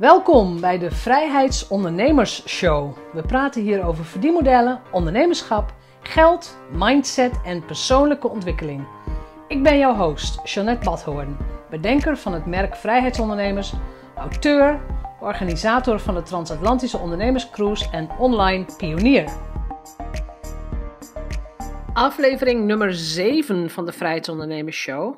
Welkom bij de Vrijheidsondernemers Show. We praten hier over verdienmodellen, ondernemerschap, geld, mindset en persoonlijke ontwikkeling. Ik ben jouw host, Jeanette Badhoorn, bedenker van het merk Vrijheidsondernemers, auteur, organisator van de Transatlantische Ondernemerscruise en online pionier. Aflevering nummer 7 van de Vrijheidsondernemers Show.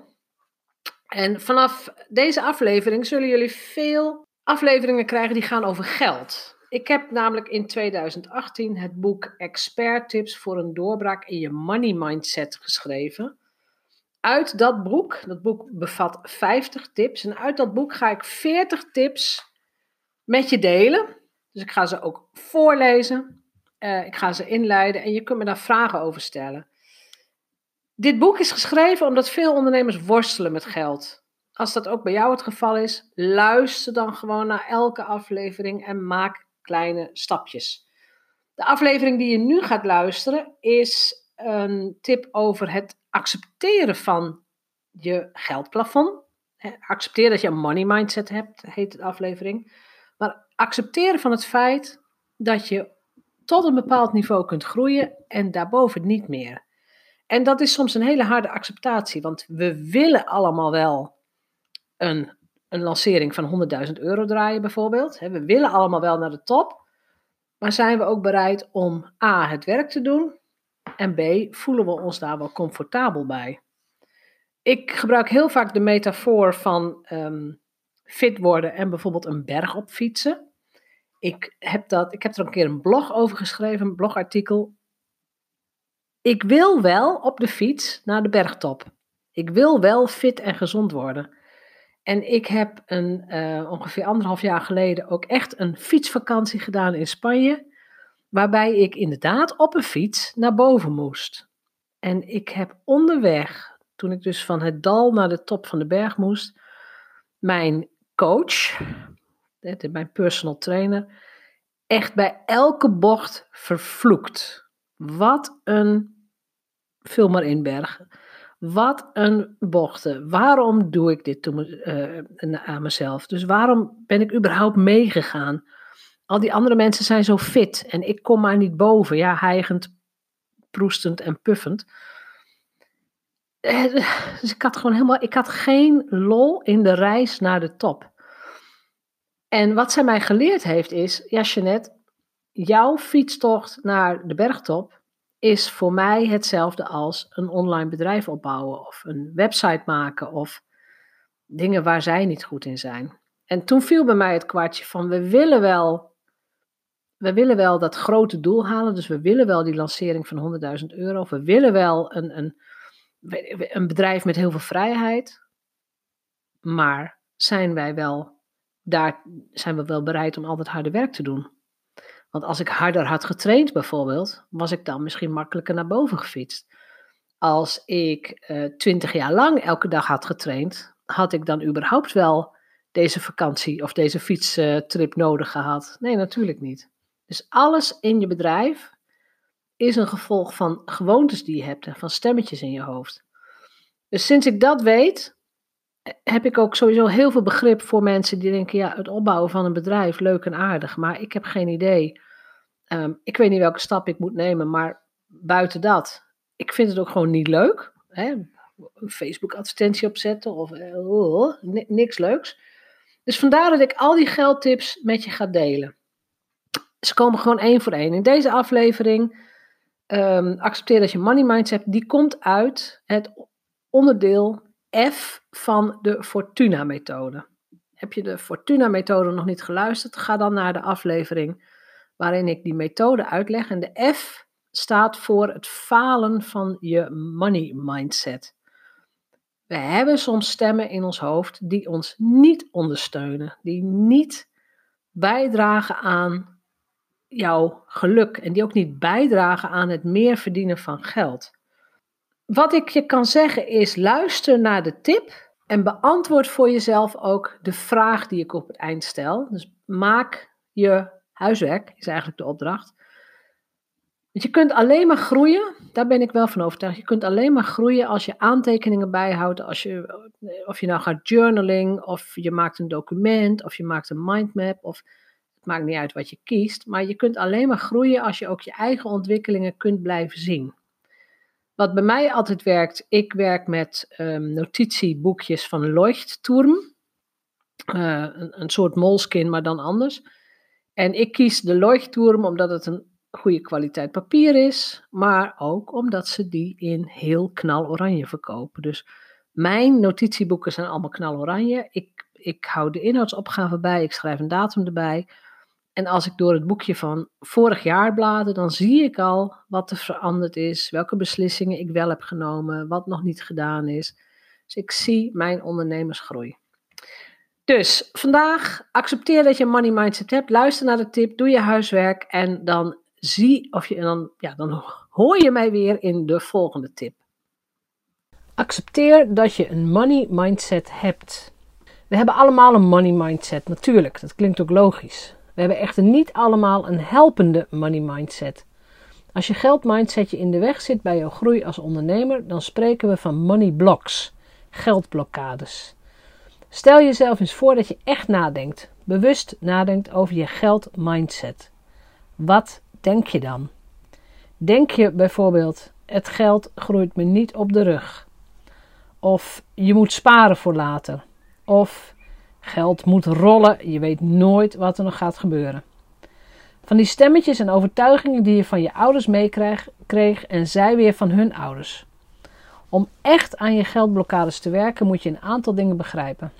En vanaf deze aflevering zullen jullie veel afleveringen krijgen die gaan over geld. Ik heb namelijk in 2018 het boek Expert Tips voor een doorbraak in je money mindset geschreven. Uit dat boek, dat boek bevat 50 tips en uit dat boek ga ik 40 tips met je delen. Dus ik ga ze ook voorlezen, uh, ik ga ze inleiden en je kunt me daar vragen over stellen. Dit boek is geschreven omdat veel ondernemers worstelen met geld. Als dat ook bij jou het geval is, luister dan gewoon naar elke aflevering en maak kleine stapjes. De aflevering die je nu gaat luisteren is een tip over het accepteren van je geldplafond. Accepteer dat je een money mindset hebt, heet de aflevering. Maar accepteren van het feit dat je tot een bepaald niveau kunt groeien en daarboven niet meer. En dat is soms een hele harde acceptatie, want we willen allemaal wel een, een lancering van 100.000 euro draaien bijvoorbeeld. We willen allemaal wel naar de top, maar zijn we ook bereid om A, het werk te doen en B, voelen we ons daar wel comfortabel bij? Ik gebruik heel vaak de metafoor van um, fit worden en bijvoorbeeld een berg op fietsen. Ik heb, dat, ik heb er een keer een blog over geschreven, een blogartikel. Ik wil wel op de fiets naar de bergtop. Ik wil wel fit en gezond worden. En ik heb een, uh, ongeveer anderhalf jaar geleden ook echt een fietsvakantie gedaan in Spanje. Waarbij ik inderdaad op een fiets naar boven moest. En ik heb onderweg, toen ik dus van het dal naar de top van de berg moest, mijn coach, mijn personal trainer, echt bij elke bocht vervloekt. Wat een, vul maar in bergen. Wat een bochten. Waarom doe ik dit uh, aan mezelf? Dus waarom ben ik überhaupt meegegaan? Al die andere mensen zijn zo fit en ik kom maar niet boven. Ja, hijgend, proestend en puffend. Eh, dus ik had gewoon helemaal, ik had geen lol in de reis naar de top. En wat zij mij geleerd heeft is, ja Jeanette, jouw fietstocht naar de bergtop is voor mij hetzelfde als een online bedrijf opbouwen of een website maken of dingen waar zij niet goed in zijn. En toen viel bij mij het kwartje van we willen wel, we willen wel dat grote doel halen, dus we willen wel die lancering van 100.000 euro, of we willen wel een, een, een bedrijf met heel veel vrijheid, maar zijn wij wel, daar zijn we wel bereid om altijd harde werk te doen? Want als ik harder had getraind bijvoorbeeld, was ik dan misschien makkelijker naar boven gefietst. Als ik uh, twintig jaar lang elke dag had getraind, had ik dan überhaupt wel deze vakantie of deze fietstrip nodig gehad? Nee, natuurlijk niet. Dus alles in je bedrijf is een gevolg van gewoontes die je hebt en van stemmetjes in je hoofd. Dus sinds ik dat weet, heb ik ook sowieso heel veel begrip voor mensen die denken, ja, het opbouwen van een bedrijf, leuk en aardig, maar ik heb geen idee. Um, ik weet niet welke stap ik moet nemen, maar buiten dat, ik vind het ook gewoon niet leuk. Hè? Een Facebook-advertentie opzetten of uh, niks leuks. Dus vandaar dat ik al die geldtips met je ga delen. Ze komen gewoon één voor één. In deze aflevering um, accepteer dat je money mindset, die komt uit het onderdeel F van de Fortuna-methode. Heb je de Fortuna-methode nog niet geluisterd? Ga dan naar de aflevering waarin ik die methode uitleg. En de F staat voor het falen van je money mindset. We hebben soms stemmen in ons hoofd die ons niet ondersteunen, die niet bijdragen aan jouw geluk en die ook niet bijdragen aan het meer verdienen van geld. Wat ik je kan zeggen is: luister naar de tip en beantwoord voor jezelf ook de vraag die ik op het eind stel. Dus maak je huiswerk, is eigenlijk de opdracht. Want je kunt alleen maar groeien, daar ben ik wel van overtuigd. Je kunt alleen maar groeien als je aantekeningen bijhoudt. Als je, of je nou gaat journaling, of je maakt een document, of je maakt een mindmap. Of, het maakt niet uit wat je kiest. Maar je kunt alleen maar groeien als je ook je eigen ontwikkelingen kunt blijven zien. Wat bij mij altijd werkt, ik werk met um, notitieboekjes van Leuchtturm. Uh, een, soort moleskin, maar dan anders. En ik kies de Leuchtturm omdat het een goede kwaliteit papier is, maar ook omdat ze die in heel knaloranje verkopen. Dus mijn notitieboeken zijn allemaal knaloranje. Ik, ik hou de inhoudsopgave bij, ik schrijf een datum erbij. En als ik door het boekje van vorig jaar blader, dan zie ik al wat er veranderd is, welke beslissingen ik wel heb genomen, wat nog niet gedaan is. Dus ik zie mijn ondernemersgroei. Dus vandaag accepteer dat je een money mindset hebt, luister naar de tip, doe je huiswerk en dan zie of je dan, ja, dan hoor je mij weer in de volgende tip. Accepteer dat je een money mindset hebt. We hebben allemaal een money mindset, natuurlijk. Dat klinkt ook logisch. We hebben echter niet allemaal een helpende money mindset. Als je geldmindset je in de weg zit bij jouw groei als ondernemer, dan spreken we van money blocks, geldblokkades. Stel jezelf eens voor dat je echt nadenkt, bewust nadenkt over je geldmindset. Wat denk je dan? Denk je bijvoorbeeld: het geld groeit me niet op de rug? Of je moet sparen voor later? Of geld moet rollen, je weet nooit wat er nog gaat gebeuren. Van die stemmetjes en overtuigingen die je van je ouders meekreeg en zij weer van hun ouders. Om echt aan je geldblokkades te werken moet je een aantal dingen begrijpen.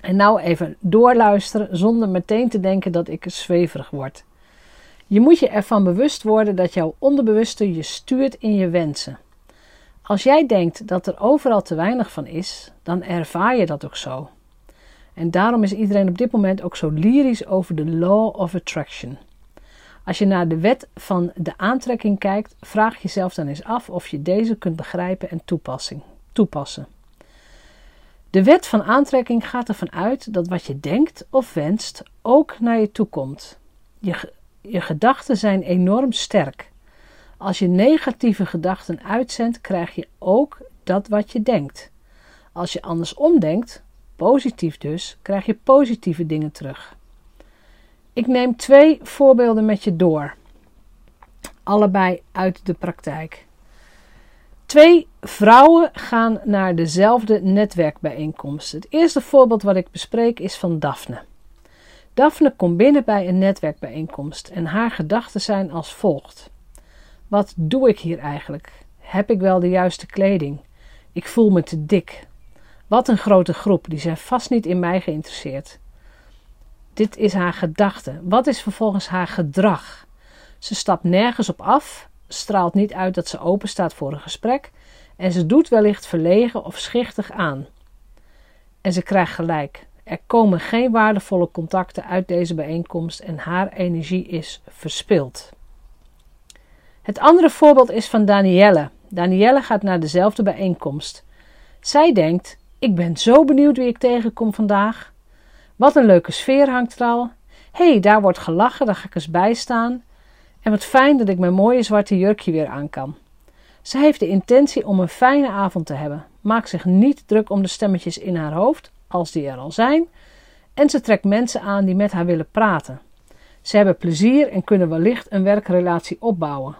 En nou even doorluisteren zonder meteen te denken dat ik zweverig word. Je moet je ervan bewust worden dat jouw onderbewuste je stuurt in je wensen. Als jij denkt dat er overal te weinig van is, dan ervaar je dat ook zo. En daarom is iedereen op dit moment ook zo lyrisch over de Law of Attraction. Als je naar de wet van de aantrekking kijkt, vraag jezelf dan eens af of je deze kunt begrijpen en toepassen. De wet van aantrekking gaat ervan uit dat wat je denkt of wenst ook naar je toe komt. Je, je gedachten zijn enorm sterk. Als je negatieve gedachten uitzendt, krijg je ook dat wat je denkt. Als je andersom denkt, positief dus, krijg je positieve dingen terug. Ik neem twee voorbeelden met je door. Allebei uit de praktijk. Twee vrouwen gaan naar dezelfde netwerkbijeenkomst. Het eerste voorbeeld wat ik bespreek is van Daphne. Daphne komt binnen bij een netwerkbijeenkomst en haar gedachten zijn als volgt: Wat doe ik hier eigenlijk? Heb ik wel de juiste kleding? Ik voel me te dik. Wat een grote groep, die zijn vast niet in mij geïnteresseerd. Dit is haar gedachte. Wat is vervolgens haar gedrag? Ze stapt nergens op af, straalt niet uit dat ze open staat voor een gesprek en ze doet wellicht verlegen of schichtig aan. En ze krijgt gelijk. Er komen geen waardevolle contacten uit deze bijeenkomst en haar energie is verspild. Het andere voorbeeld is van Danielle. Danielle gaat naar dezelfde bijeenkomst. Zij denkt: Ik ben zo benieuwd wie ik tegenkom vandaag. Wat een leuke sfeer hangt er al. Hé, hey, daar wordt gelachen, daar ga ik eens bij staan. En wat fijn dat ik mijn mooie zwarte jurkje weer aan kan. Ze heeft de intentie om een fijne avond te hebben. Maakt zich niet druk om de stemmetjes in haar hoofd, als die er al zijn. En ze trekt mensen aan die met haar willen praten. Ze hebben plezier en kunnen wellicht een werkrelatie opbouwen.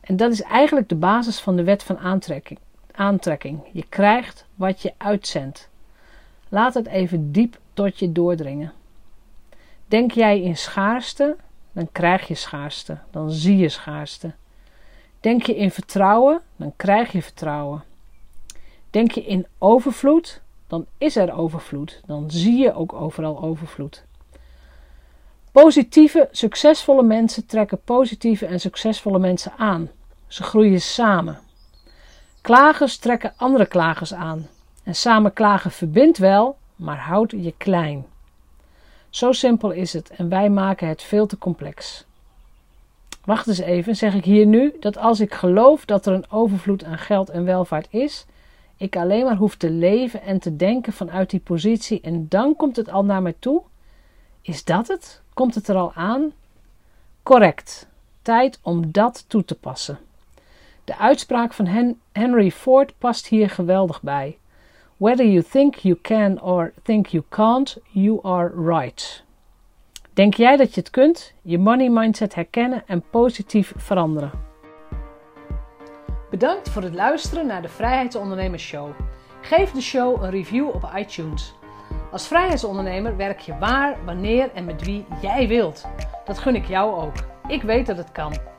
En dat is eigenlijk de basis van de wet van aantrekking. Aantrekking. Je krijgt wat je uitzendt. Laat het even diep tot je doordringen. Denk jij in schaarste, dan krijg je schaarste, dan zie je schaarste. Denk je in vertrouwen, dan krijg je vertrouwen. Denk je in overvloed, dan is er overvloed. Dan zie je ook overal overvloed. Positieve, succesvolle mensen trekken positieve en succesvolle mensen aan. Ze groeien samen. Klagers trekken andere klagers aan. En samen klagen verbindt wel, maar houdt je klein. Zo simpel is het en wij maken het veel te complex. Wacht eens even, zeg ik hier nu dat als ik geloof dat er een overvloed aan geld en welvaart is, ik alleen maar hoef te leven en te denken vanuit die positie en dan komt het al naar mij toe? Is dat het? Komt het er al aan? Correct. tijd om dat toe te passen. De uitspraak van Henry Ford past hier geweldig bij. Whether you think you can or think you can't, you are right. Denk jij dat je het kunt? Je money mindset herkennen en positief veranderen. Bedankt voor het luisteren naar de Vrijheidsondernemers Show. Geef de show een review op iTunes. Als vrijheidsondernemer werk je waar, wanneer en met wie jij wilt. Dat gun ik jou ook. Ik weet dat het kan.